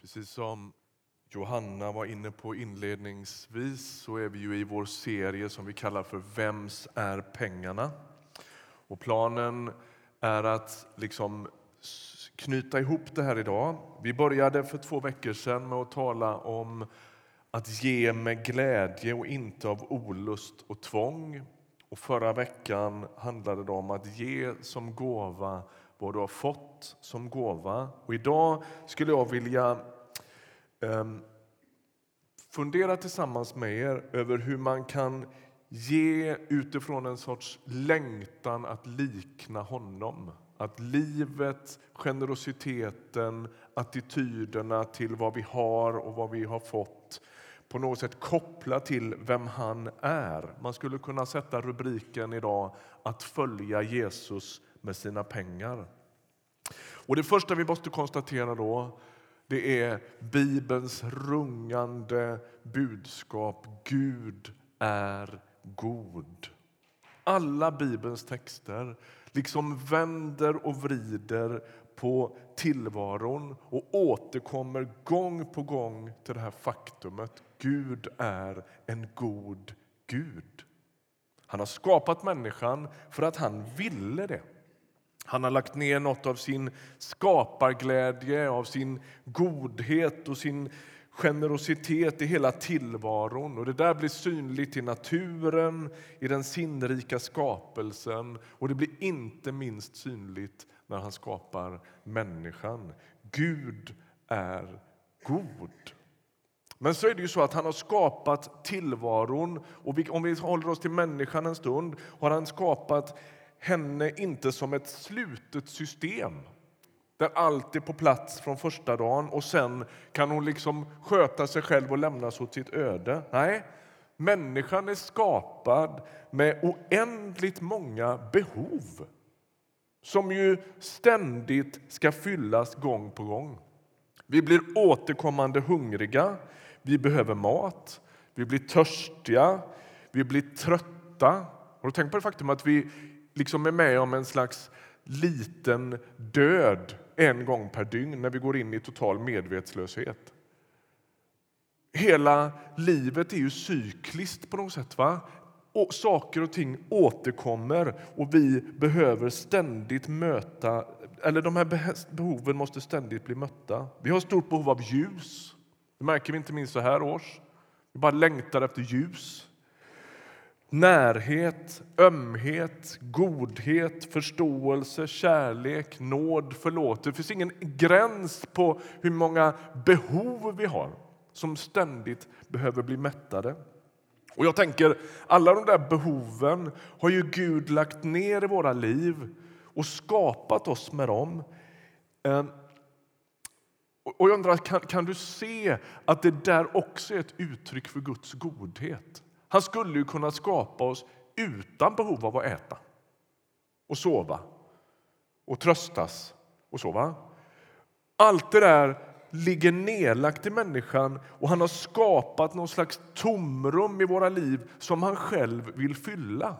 Precis som Johanna var inne på inledningsvis så är vi ju i vår serie som vi kallar för Vems är pengarna? Och planen är att liksom knyta ihop det här idag. Vi började för två veckor sedan med att tala om att ge med glädje och inte av olust och tvång. Och förra veckan handlade det om att ge som gåva vad du har fått som gåva. Och idag skulle jag vilja um, fundera tillsammans med er över hur man kan ge utifrån en sorts längtan att likna honom. Att livet, generositeten, attityderna till vad vi har och vad vi har fått på något sätt koppla till vem han är. Man skulle kunna sätta rubriken idag att följa Jesus med sina pengar. Och Det första vi måste konstatera då det är Bibelns rungande budskap. Gud är god. Alla Bibelns texter liksom vänder och vrider på tillvaron och återkommer gång på gång till det här faktumet. Gud är en god Gud. Han har skapat människan för att han ville det. Han har lagt ner något av sin skaparglädje, av sin godhet och sin generositet i hela tillvaron. Och Det där blir synligt i naturen, i den sinnrika skapelsen och det blir inte minst synligt när han skapar människan. Gud är god. Men så är det ju så att han har skapat tillvaron och om vi håller oss till människan en stund har han skapat henne inte som ett slutet system där allt är på plats från första dagen och sen kan hon liksom sköta sig själv och lämnas åt sitt öde. Nej, människan är skapad med oändligt många behov som ju ständigt ska fyllas gång på gång. Vi blir återkommande hungriga, vi behöver mat, vi blir törstiga, vi blir trötta. Har du tänkt på det faktum att vi liksom är med om en slags liten död en gång per dygn när vi går in i total medvetslöshet. Hela livet är ju cykliskt på något sätt. Va? Och saker och ting återkommer och vi behöver ständigt möta, eller de här behoven måste ständigt bli mötta. Vi har stort behov av ljus. Det märker vi inte minst så här års. Vi bara längtar efter ljus. Närhet, ömhet, godhet, förståelse, kärlek, nåd, förlåtelse. Det finns ingen gräns på hur många behov vi har som ständigt behöver bli mättade. Och jag tänker, alla de där behoven har ju Gud lagt ner i våra liv och skapat oss med dem. Ehm, och jag undrar, kan, kan du se att det där också är ett uttryck för Guds godhet? Han skulle ju kunna skapa oss utan behov av att äta och sova och tröstas och sova. Allt det där ligger nedlagt i människan och han har skapat någon slags tomrum i våra liv som han själv vill fylla.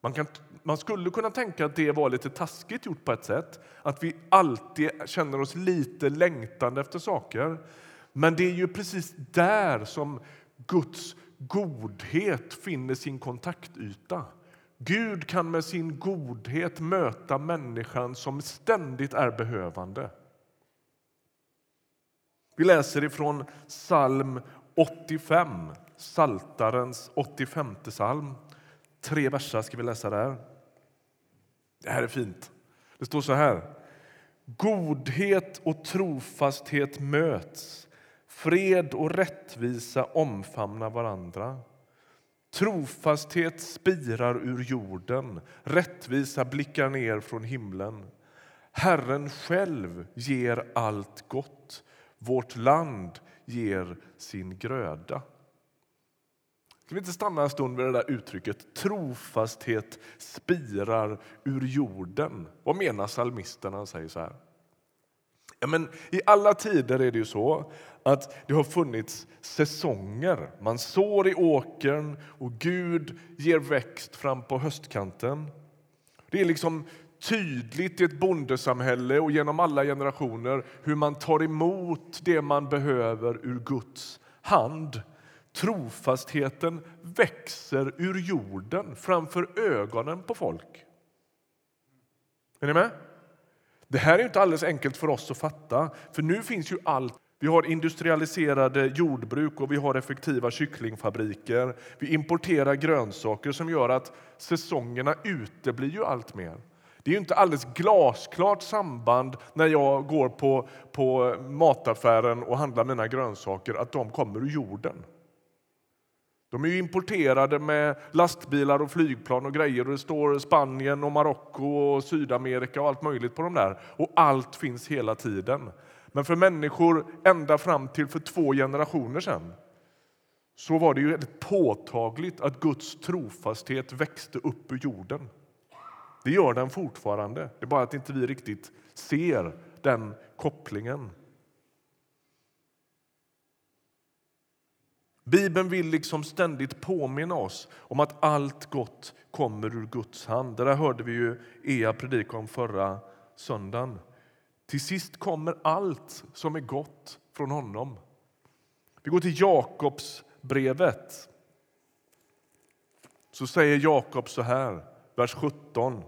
Man, kan, man skulle kunna tänka att det var lite taskigt gjort på ett sätt, att vi alltid känner oss lite längtande efter saker. Men det är ju precis där som Guds godhet finner sin kontaktyta. Gud kan med sin godhet möta människan som ständigt är behövande. Vi läser ifrån psalm 85, Saltarens 85 psalm. Tre verser ska vi läsa där. Det här är fint. Det står så här. Godhet och trofasthet möts Fred och rättvisa omfamnar varandra. Trofasthet spirar ur jorden, rättvisa blickar ner från himlen. Herren själv ger allt gott, vårt land ger sin gröda. Ska vi inte stanna en stund vid det där uttrycket trofasthet spirar ur jorden? Vad menar psalmisten när han säger så här? Ja, men I alla tider är det ju så att det har funnits säsonger. Man sår i åkern och Gud ger växt fram på höstkanten. Det är liksom tydligt i ett bondesamhälle och genom alla generationer hur man tar emot det man behöver ur Guds hand. Trofastheten växer ur jorden framför ögonen på folk. Är ni med? Det här är inte alldeles enkelt för oss att fatta, för nu finns ju allt. Vi har industrialiserade jordbruk och vi har effektiva kycklingfabriker. Vi importerar grönsaker som gör att säsongerna uteblir ju allt mer. Det är ju inte alldeles glasklart samband när jag går på, på mataffären och handlar mina grönsaker att de kommer ur jorden. De är importerade med lastbilar och flygplan och grejer. Och det står Spanien, och Marocko, och Sydamerika och allt möjligt på dem där. Och allt finns hela tiden. Men för människor ända fram till för två generationer sedan så var det ju påtagligt att Guds trofasthet växte upp ur jorden. Det gör den fortfarande. Det är bara att inte vi riktigt ser den kopplingen. Bibeln vill liksom ständigt påminna oss om att allt gott kommer ur Guds hand. Det där hörde vi ju Ea predika om förra söndagen. Till sist kommer allt som är gott från honom. Vi går till Jakobs brevet. Så säger Jakob så här, vers 17.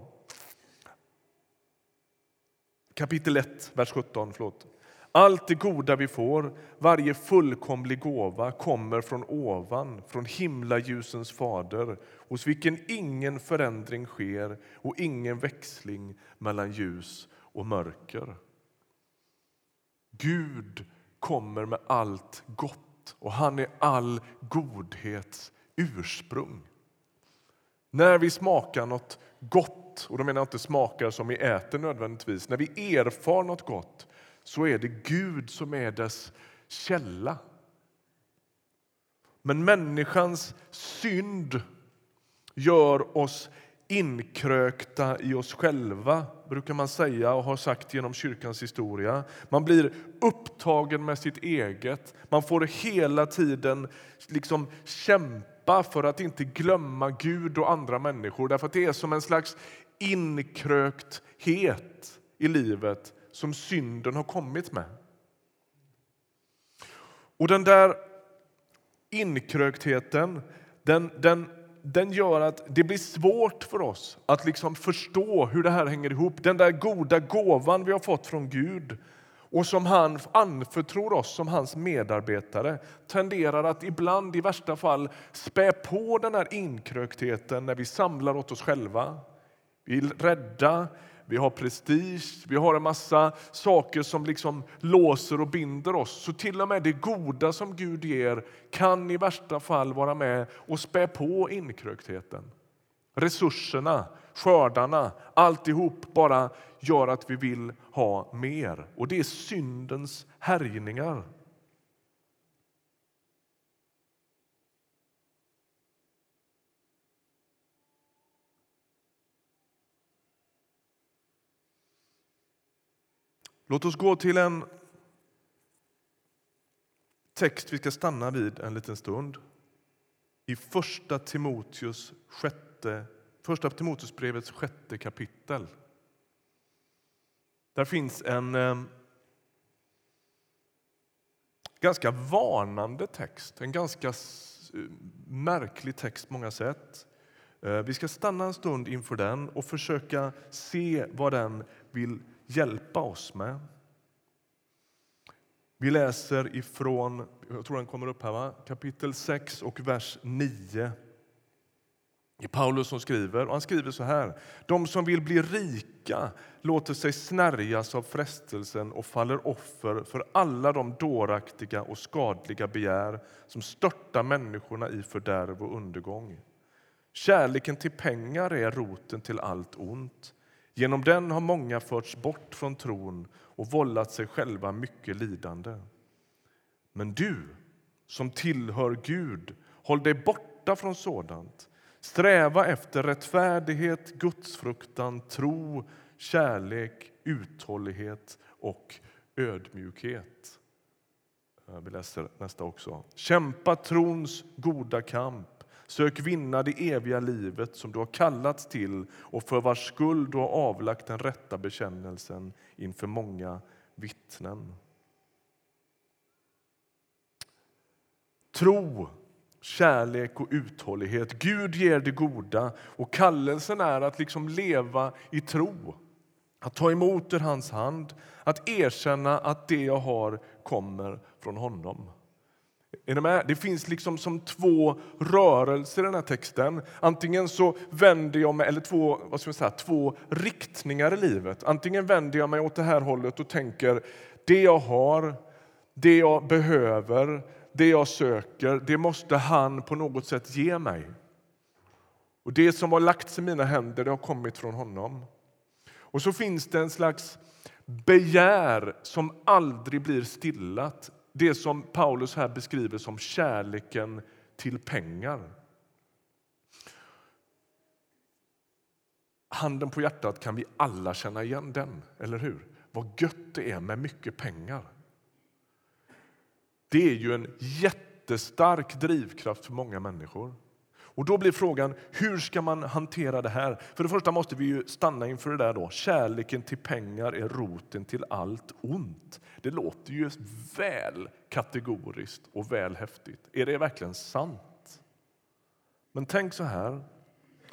Kapitel 1, vers 17. Förlåt. Allt det goda vi får, varje fullkomlig gåva kommer från ovan, från himlaljusens fader hos vilken ingen förändring sker och ingen växling mellan ljus och mörker. Gud kommer med allt gott och han är all godhets ursprung. När vi smakar något gott, och då menar jag inte smakar som vi äter nödvändigtvis, när vi erfar något gott så är det Gud som är dess källa. Men människans synd gör oss inkrökta i oss själva, brukar man säga och har sagt genom kyrkans historia. Man blir upptagen med sitt eget. Man får hela tiden liksom kämpa för att inte glömma Gud och andra människor. Därför att det är som en slags inkrökthet i livet som synden har kommit med. Och den där inkröktheten, den, den, den gör att det blir svårt för oss att liksom förstå hur det här hänger ihop. Den där goda gåvan vi har fått från Gud och som han anförtror oss som hans medarbetare tenderar att ibland, i värsta fall, spä på den här inkröktheten när vi samlar åt oss själva. Vi är rädda, vi har prestige, vi har en massa saker som liksom låser och binder oss. Så till och med det goda som Gud ger kan i värsta fall vara med och spä på inkröktheten. Resurserna, skördarna, alltihop bara gör att vi vill ha mer. Och det är syndens härjningar. Låt oss gå till en text vi ska stanna vid en liten stund. I Första Timoteus sjätte, första Timoteusbrevets sjätte kapitel. Där finns en eh, ganska varnande text, en ganska märklig text på många sätt. Eh, vi ska stanna en stund inför den och försöka se vad den vill hjälpa oss med. Vi läser ifrån jag tror den kommer upp här, va? kapitel 6 och vers 9. Det är Paulus som skriver. och Han skriver så här. De som vill bli rika låter sig snärjas av frestelsen och faller offer för alla de dåraktiga och skadliga begär som störtar människorna i fördärv och undergång. Kärleken till pengar är roten till allt ont. Genom den har många förts bort från tron och vållat sig själva mycket lidande. Men du som tillhör Gud, håll dig borta från sådant. Sträva efter rättfärdighet, gudsfruktan, tro, kärlek, uthållighet och ödmjukhet. Vi läser nästa också. Kämpa trons goda kamp. Sök vinna det eviga livet som du har kallats till och för vars skull du har avlagt den rätta bekännelsen inför många vittnen. Tro, kärlek och uthållighet. Gud ger det goda och kallelsen är att liksom leva i tro. Att ta emot ur hans hand, att erkänna att det jag har kommer från honom. Är ni med? Det finns liksom som två rörelser i den här texten. Antingen så vänder jag mig, eller två, vad ska jag säga, två riktningar i livet. Antingen vänder jag mig åt det här hållet och tänker det jag har, det jag behöver, det jag söker, det måste han på något sätt ge mig. Och Det som har lagts i mina händer det har kommit från honom. Och så finns det en slags begär som aldrig blir stillat. Det som Paulus här beskriver som kärleken till pengar. Handen på hjärtat kan vi alla känna igen den, eller hur? Vad gött det är med mycket pengar. Det är ju en jättestark drivkraft för många människor. Och Då blir frågan hur ska man hantera det här. För det första måste vi ju stanna inför det där. då. Kärleken till pengar är roten till allt ont. Det låter ju väl kategoriskt och väl häftigt. Är det verkligen sant? Men tänk så här.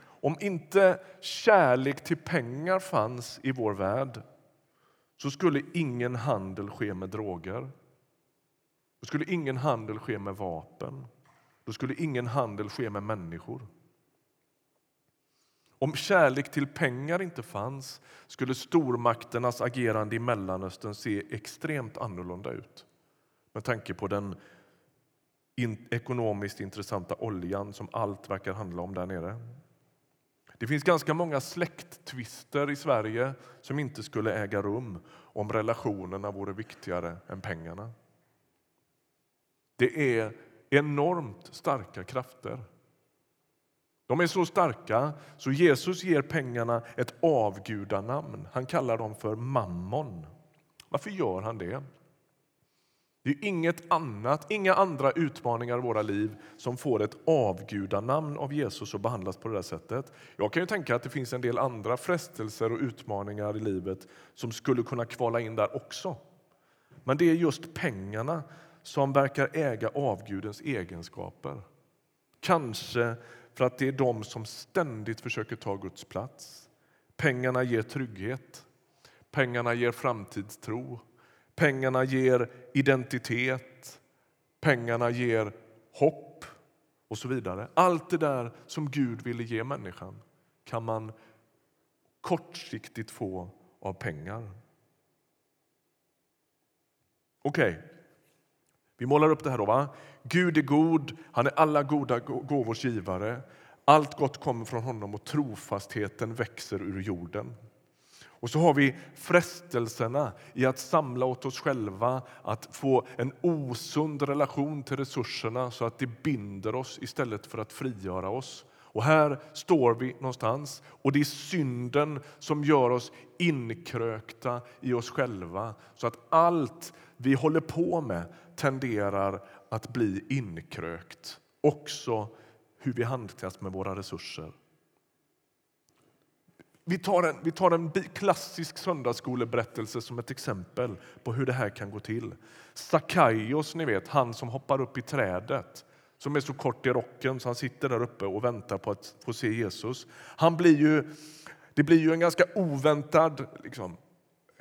Om inte kärlek till pengar fanns i vår värld så skulle ingen handel ske med droger. Då skulle ingen handel ske med vapen. Då skulle ingen handel ske med människor. Om kärlek till pengar inte fanns skulle stormakternas agerande i Mellanöstern se extremt annorlunda ut med tanke på den in ekonomiskt intressanta oljan som allt verkar handla om där nere. Det finns ganska många släkttvister i Sverige som inte skulle äga rum om relationerna vore viktigare än pengarna. Det är enormt starka krafter. De är så starka så Jesus ger pengarna ett avgudanamn. Han kallar dem för mammon. Varför gör han det? Det är inget annat, inga andra utmaningar i våra liv som får ett avgudanamn av Jesus och behandlas på det där sättet. Jag kan ju tänka att det finns en del andra frestelser och utmaningar i livet som skulle kunna kvala in där också. Men det är just pengarna som verkar äga avgudens egenskaper. Kanske för att det är de som ständigt försöker ta Guds plats. Pengarna ger trygghet, pengarna ger framtidstro, pengarna ger identitet, pengarna ger hopp och så vidare. Allt det där som Gud ville ge människan kan man kortsiktigt få av pengar. Okej, okay. Vi målar upp det här. Då, va? Gud är god, han är alla goda gåvors givare. Allt gott kommer från honom och trofastheten växer ur jorden. Och så har vi frestelserna i att samla åt oss själva, att få en osund relation till resurserna så att det binder oss istället för att frigöra oss. Och här står vi någonstans och det är synden som gör oss inkrökta i oss själva så att allt vi håller på med tenderar att bli inkrökt. Också hur vi handskas med våra resurser. Vi tar en, vi tar en klassisk söndagsskoleberättelse som ett exempel på hur det här kan gå till. Sakaios, ni vet, han som hoppar upp i trädet som är så kort i rocken så han sitter där uppe och väntar på att få se Jesus. Han blir ju, det blir ju en ganska oväntad liksom,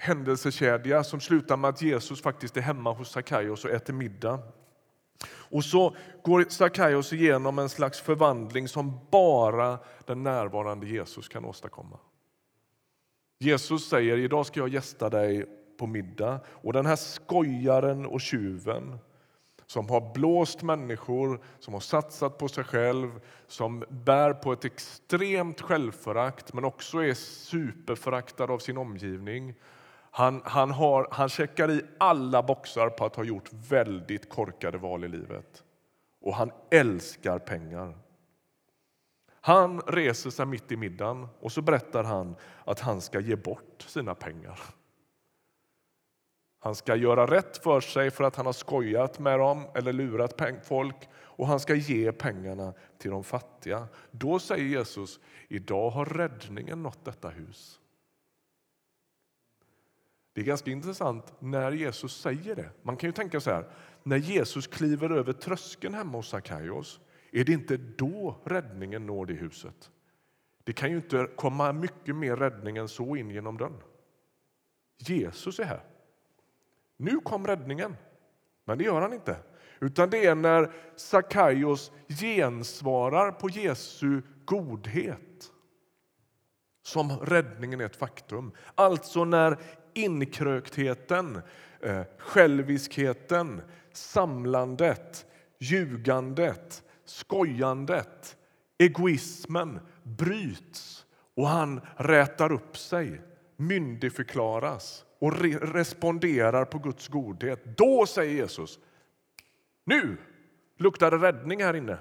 händelsekedja som slutar med att Jesus faktiskt är hemma hos Sackaios och äter middag. Och så går Sackaios igenom en slags förvandling som bara den närvarande Jesus kan åstadkomma. Jesus säger idag ska jag gästa dig på middag och den här skojaren och tjuven som har blåst människor, som har satsat på sig själv som bär på ett extremt självförakt men också är superföraktad av sin omgivning han, han, har, han checkar i alla boxar på att ha gjort väldigt korkade val i livet. Och han älskar pengar. Han reser sig mitt i middagen och så berättar han att han ska ge bort sina pengar. Han ska göra rätt för sig för att han har skojat med dem eller lurat folk och han ska ge pengarna till de fattiga. Då säger Jesus, idag har räddningen nått detta hus. Det är ganska intressant när Jesus säger det. Man kan ju tänka så här, när Jesus kliver över tröskeln hemma hos Sackaios, är det inte då räddningen når det huset? Det kan ju inte komma mycket mer räddning än så in genom dörren. Jesus är här. Nu kom räddningen. Men det gör han inte. Utan det är när Sackaios gensvarar på Jesu godhet som räddningen är ett faktum. Alltså när inkröktheten, eh, själviskheten, samlandet, ljugandet, skojandet, egoismen bryts och han rätar upp sig, myndigförklaras och re responderar på Guds godhet. Då säger Jesus, nu luktar det räddning här inne.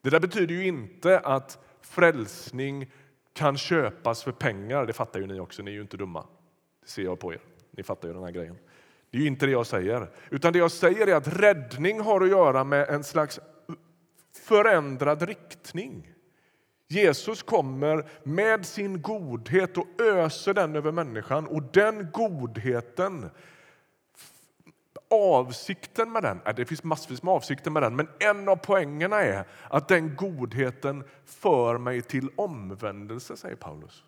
Det där betyder ju inte att frälsning kan köpas för pengar. Det fattar ju ni också, ni är ju inte dumma. Det ser jag på er. Ni fattar ju den här grejen. Det är ju inte det jag säger. Utan det jag säger är att räddning har att göra med en slags förändrad riktning. Jesus kommer med sin godhet och öser den över människan och den godheten Avsikten med den, äh, det finns massvis med avsikter med den, men en av poängerna är att den godheten för mig till omvändelse, säger Paulus.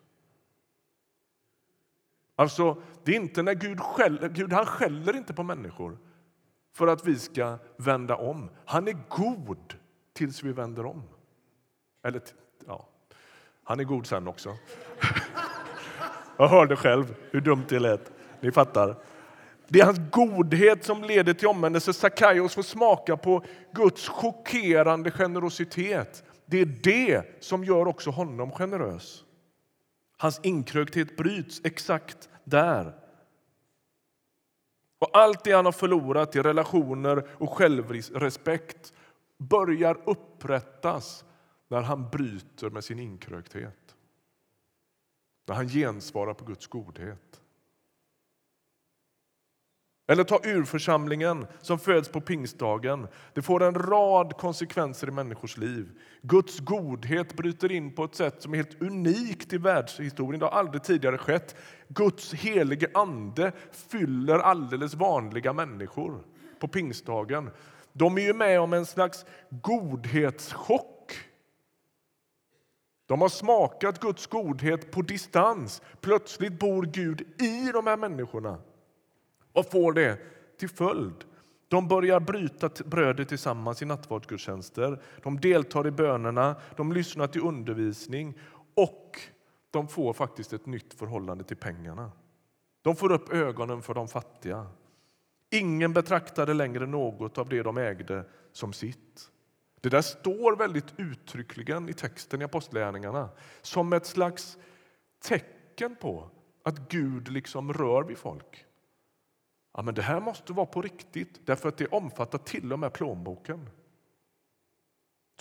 Alltså, det är inte när Gud skäller, Gud han skäller inte på människor för att vi ska vända om. Han är god tills vi vänder om. Eller, ja, han är god sen också. Jag hörde själv hur dumt det lät. Ni fattar. Det är hans godhet som leder till omvändelse. Sackaios får smaka på Guds chockerande generositet. Det är det som gör också honom generös. Hans inkrökthet bryts exakt där. Och allt det han har förlorat i relationer och självrespekt börjar upprättas när han bryter med sin inkrökthet. När han gensvarar på Guds godhet. Eller ta urförsamlingen som föds på pingstdagen. Det får en rad konsekvenser i människors liv. Guds godhet bryter in på ett sätt som är helt unikt i världshistorien. Det har aldrig tidigare skett. Guds helige ande fyller alldeles vanliga människor på pingstdagen. De är ju med om en slags godhetschock. De har smakat Guds godhet på distans. Plötsligt bor Gud i de här människorna. Vad får det till följd? De börjar bryta brödet tillsammans i nattvardsgudstjänster. De deltar i bönerna, de lyssnar till undervisning och de får faktiskt ett nytt förhållande till pengarna. De får upp ögonen för de fattiga. Ingen betraktade längre något av det de ägde som sitt. Det där står väldigt uttryckligen i texten i Apostlagärningarna som ett slags tecken på att Gud liksom rör vid folk. Ja, men det här måste vara på riktigt, därför att det omfattar till och med plånboken.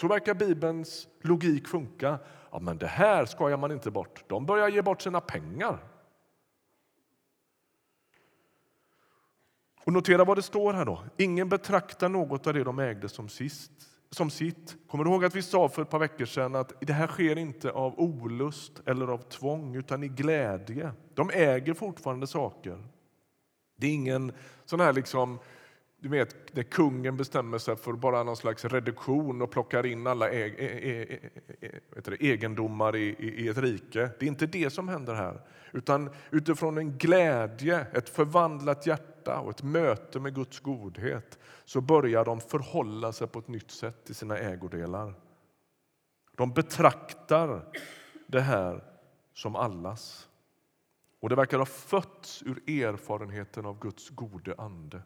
Så verkar Bibelns logik funka. Ja, men det här skojar man inte bort. De börjar ge bort sina pengar. Och notera vad det står här då. Ingen betraktar något av det de ägde som, sist, som sitt. Kommer du ihåg att vi sa för ett par veckor sedan att det här sker inte av olust eller av tvång utan i glädje. De äger fortfarande saker. Det är ingen sån här liksom, du vet, när kungen bestämmer sig för bara någon slags reduktion och plockar in alla e e e, e-, e- egendomar i, i, ett rike. Det är inte det som händer här. Utan utifrån en glädje, ett förvandlat hjärta och ett möte med Guds godhet så börjar de förhålla sig på ett nytt sätt till sina ägodelar. De betraktar det här som allas. Och det verkar ha fötts ur erfarenheten av Guds gode ande.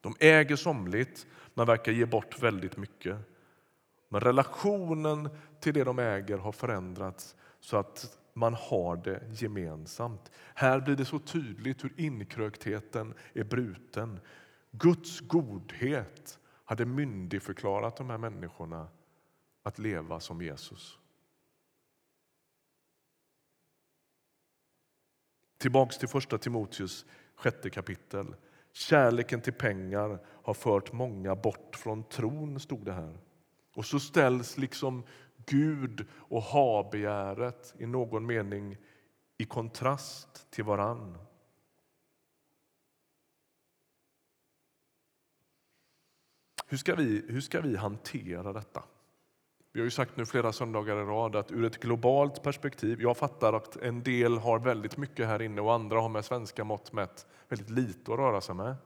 De äger somligt, men verkar ge bort väldigt mycket. Men relationen till det de äger har förändrats så att man har det gemensamt. Här blir det så tydligt hur inkröktheten är bruten. Guds godhet hade myndigförklarat de här människorna att leva som Jesus. Tillbaks till första Timoteus sjätte kapitel. Kärleken till pengar har fört många bort från tron, stod det här. Och så ställs liksom Gud och ha-begäret i någon mening i kontrast till varann. Hur ska, vi, hur ska vi hantera detta? Vi har ju sagt nu flera söndagar i rad att ur ett globalt perspektiv, jag fattar att en del har väldigt mycket här inne och andra har med svenska mått mätt väldigt lite att röra sig med.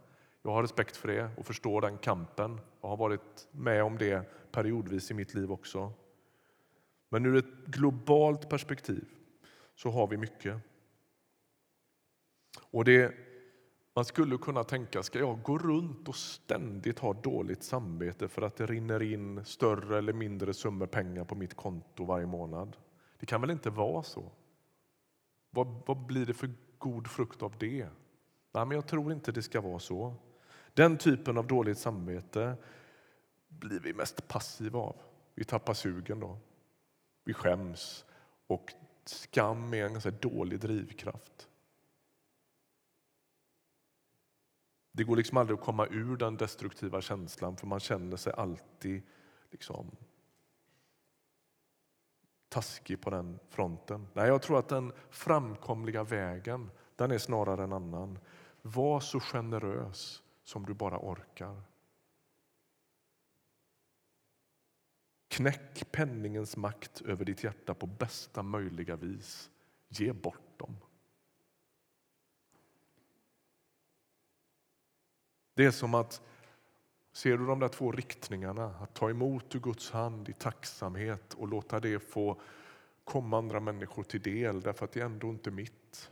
Jag har respekt för det och förstår den kampen. och har varit med om det periodvis i mitt liv också. Men ur ett globalt perspektiv så har vi mycket. Och det man skulle kunna tänka, ska jag gå runt och ständigt ha dåligt samvete för att det rinner in större eller mindre summor pengar på mitt konto varje månad? Det kan väl inte vara så? Vad, vad blir det för god frukt av det? Nej, men jag tror inte det ska vara så. Den typen av dåligt samvete blir vi mest passiva av. Vi tappar sugen då. Vi skäms och skam är en ganska dålig drivkraft. Det går liksom aldrig att komma ur den destruktiva känslan för man känner sig alltid liksom taskig på den fronten. Nej, jag tror att den framkomliga vägen den är snarare en annan. Var så generös som du bara orkar. Knäck penningens makt över ditt hjärta på bästa möjliga vis. Ge bort dem. Det är som att, ser du de där två riktningarna, att ta emot ur Guds hand i tacksamhet och låta det få komma andra människor till del därför att det är ändå inte mitt.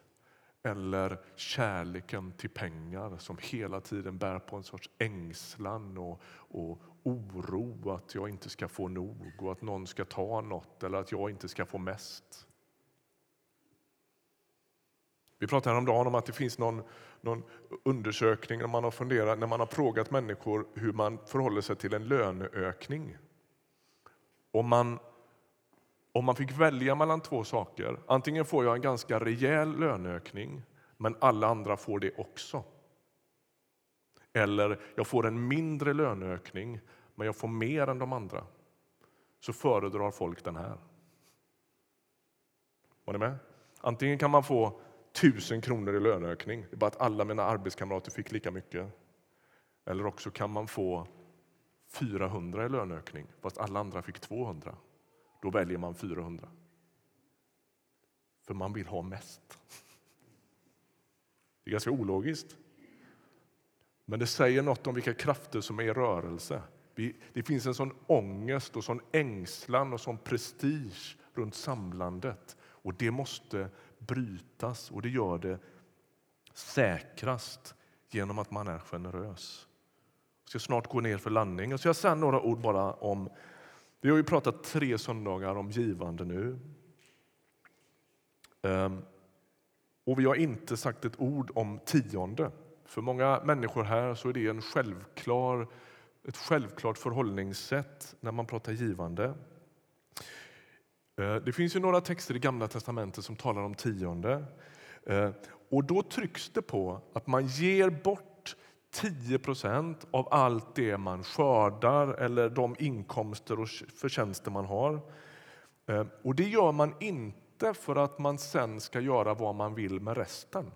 Eller kärleken till pengar som hela tiden bär på en sorts ängslan och, och oro att jag inte ska få nog och att någon ska ta något eller att jag inte ska få mest. Vi pratade häromdagen om att det finns någon, någon undersökning när man, har funderat, när man har frågat människor hur man förhåller sig till en löneökning. Om man, om man fick välja mellan två saker, antingen får jag en ganska rejäl löneökning men alla andra får det också. Eller jag får en mindre löneökning men jag får mer än de andra. Så föredrar folk den här. Var ni med? Antingen kan man få tusen kronor i löneökning. Det är bara att alla mina arbetskamrater fick lika mycket. Eller också kan man få 400 i löneökning fast alla andra fick 200. Då väljer man 400. För man vill ha mest. Det är ganska ologiskt. Men det säger något om vilka krafter som är i rörelse. Det finns en sån ångest och sån ängslan och sån prestige runt samlandet. Och det måste brytas och det gör det säkrast genom att man är generös. Jag ska snart gå ner för landning. Jag ska säga några ord bara om... Vi har ju pratat tre söndagar om givande nu. Ehm, och vi har inte sagt ett ord om tionde. För många människor här så är det en självklar, ett självklart förhållningssätt när man pratar givande. Eh, det finns ju några texter i Gamla testamentet som talar om tionde. Eh, och då trycks det på att man ger bort 10 procent av allt det man skördar eller de inkomster och förtjänster man har. Eh, och det gör man inte för att man sen ska göra vad man vill med resten.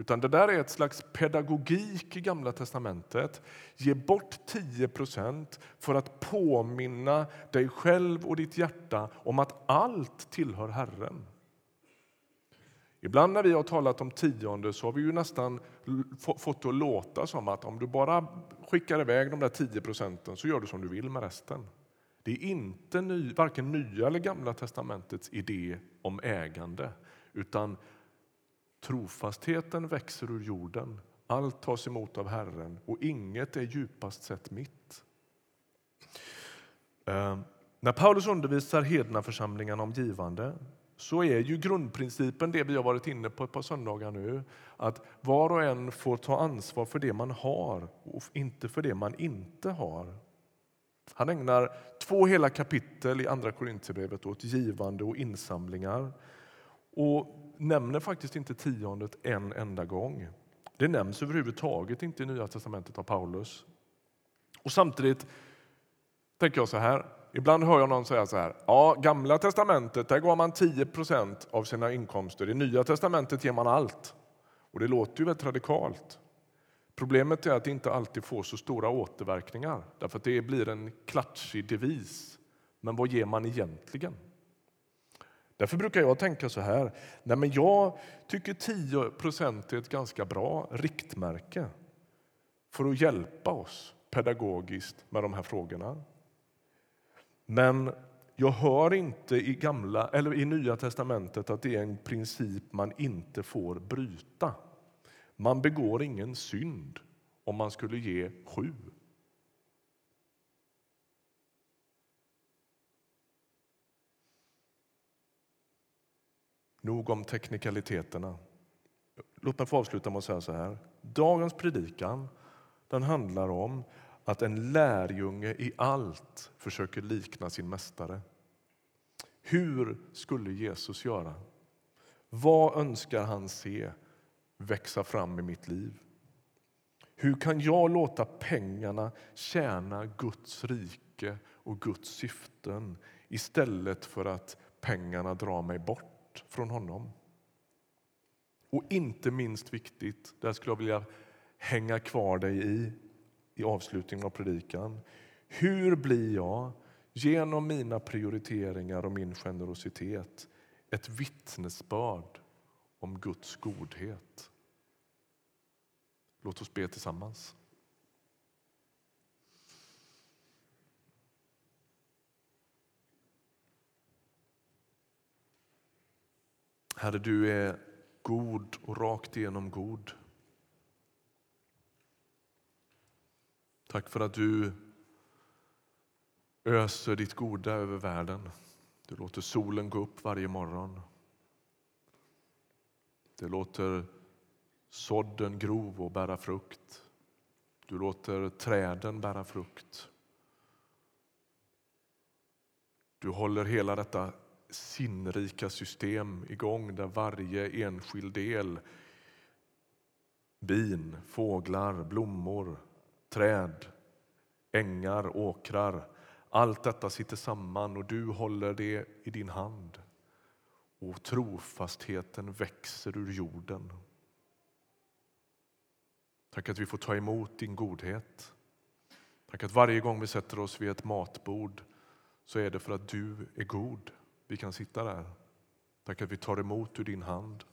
Utan det där är ett slags pedagogik i Gamla testamentet. Ge bort 10% för att påminna dig själv och ditt hjärta om att allt tillhör Herren. Ibland när vi har talat om tionde så har vi ju nästan fått det att låta som att om du bara skickar iväg de där 10 procenten så gör du som du vill med resten. Det är inte ny, varken Nya eller Gamla testamentets idé om ägande utan Trofastheten växer ur jorden, allt tas emot av Herren och inget är djupast sett mitt. Eh, när Paulus undervisar hedna församlingarna om givande så är ju grundprincipen det vi har varit inne på ett par söndagar nu. Att var och en får ta ansvar för det man har och inte för det man inte har. Han ägnar två hela kapitel i Andra Korinthierbrevet åt givande och insamlingar. Och nämner faktiskt inte tiondet en enda gång. Det nämns överhuvudtaget inte i Nya testamentet av Paulus. Och samtidigt tänker jag så här. Ibland hör jag någon säga så här. Ja, Gamla testamentet där gav man 10% av sina inkomster. I Nya testamentet ger man allt. Och Det låter ju väldigt radikalt. Problemet är att det inte alltid får så stora återverkningar därför att det blir en klatschig devis. Men vad ger man egentligen? Därför brukar jag tänka så här. Nej, men jag tycker 10 är ett ganska bra riktmärke för att hjälpa oss pedagogiskt med de här frågorna. Men jag hör inte i, gamla, eller i Nya testamentet att det är en princip man inte får bryta. Man begår ingen synd om man skulle ge sju. Nog om teknikaliteterna. Låt mig få avsluta med att säga så här. Dagens predikan den handlar om att en lärjunge i allt försöker likna sin mästare. Hur skulle Jesus göra? Vad önskar han se växa fram i mitt liv? Hur kan jag låta pengarna tjäna Guds rike och Guds syften istället för att pengarna drar mig bort från honom? Och inte minst viktigt, där skulle jag vilja hänga kvar dig i i avslutningen av predikan. Hur blir jag genom mina prioriteringar och min generositet ett vittnesbörd om Guds godhet? Låt oss be tillsammans. Herre, du är god och rakt igenom god. Tack för att du öser ditt goda över världen. Du låter solen gå upp varje morgon. Du låter sådden gro och bära frukt. Du låter träden bära frukt. Du håller hela detta sinnrika system igång där varje enskild del bin, fåglar, blommor, träd, ängar, åkrar. Allt detta sitter samman och du håller det i din hand. Och trofastheten växer ur jorden. Tack att vi får ta emot din godhet. Tack att varje gång vi sätter oss vid ett matbord så är det för att du är god. Vi kan sitta där. Tack att vi tar emot ur din hand.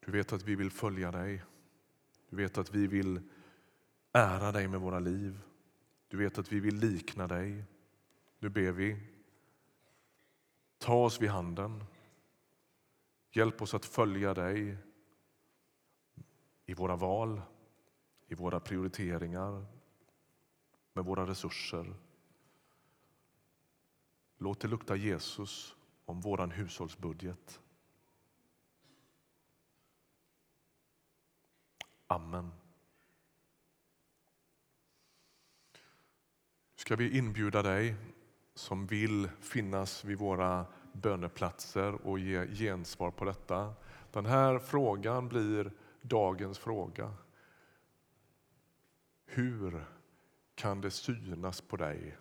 Du vet att vi vill följa dig. Du vet att vi vill ära dig med våra liv. Du vet att vi vill likna dig. Nu ber vi. Ta oss vid handen. Hjälp oss att följa dig i våra val, i våra prioriteringar, med våra resurser. Låt det lukta Jesus om vår hushållsbudget. Amen. Ska vi inbjuda dig som vill finnas vid våra böneplatser och ge gensvar på detta. Den här frågan blir dagens fråga. Hur kan det synas på dig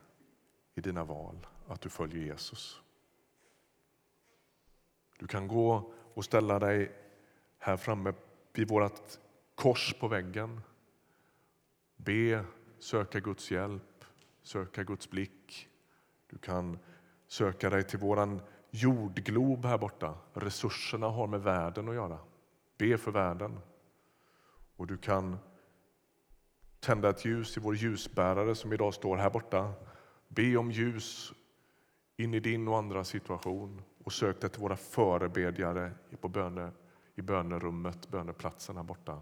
i dina val att du följer Jesus? Du kan gå och ställa dig här framme vid vårt kors på väggen. Be, söka Guds hjälp, söka Guds blick. Du kan söka dig till vår jordglob här borta. Resurserna har med världen att göra. Be för världen. Och du kan tända ett ljus i vår ljusbärare som idag står här borta. Be om ljus in i din och andras situation och sök dig till våra förebedjare på böne, i bönerummet, böneplatsen här borta.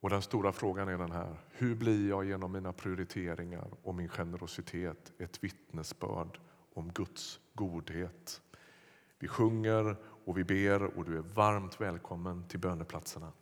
Och den stora frågan är den här. Hur blir jag genom mina prioriteringar och min generositet ett vittnesbörd om Guds godhet? Vi sjunger och vi ber och du är varmt välkommen till böneplatserna.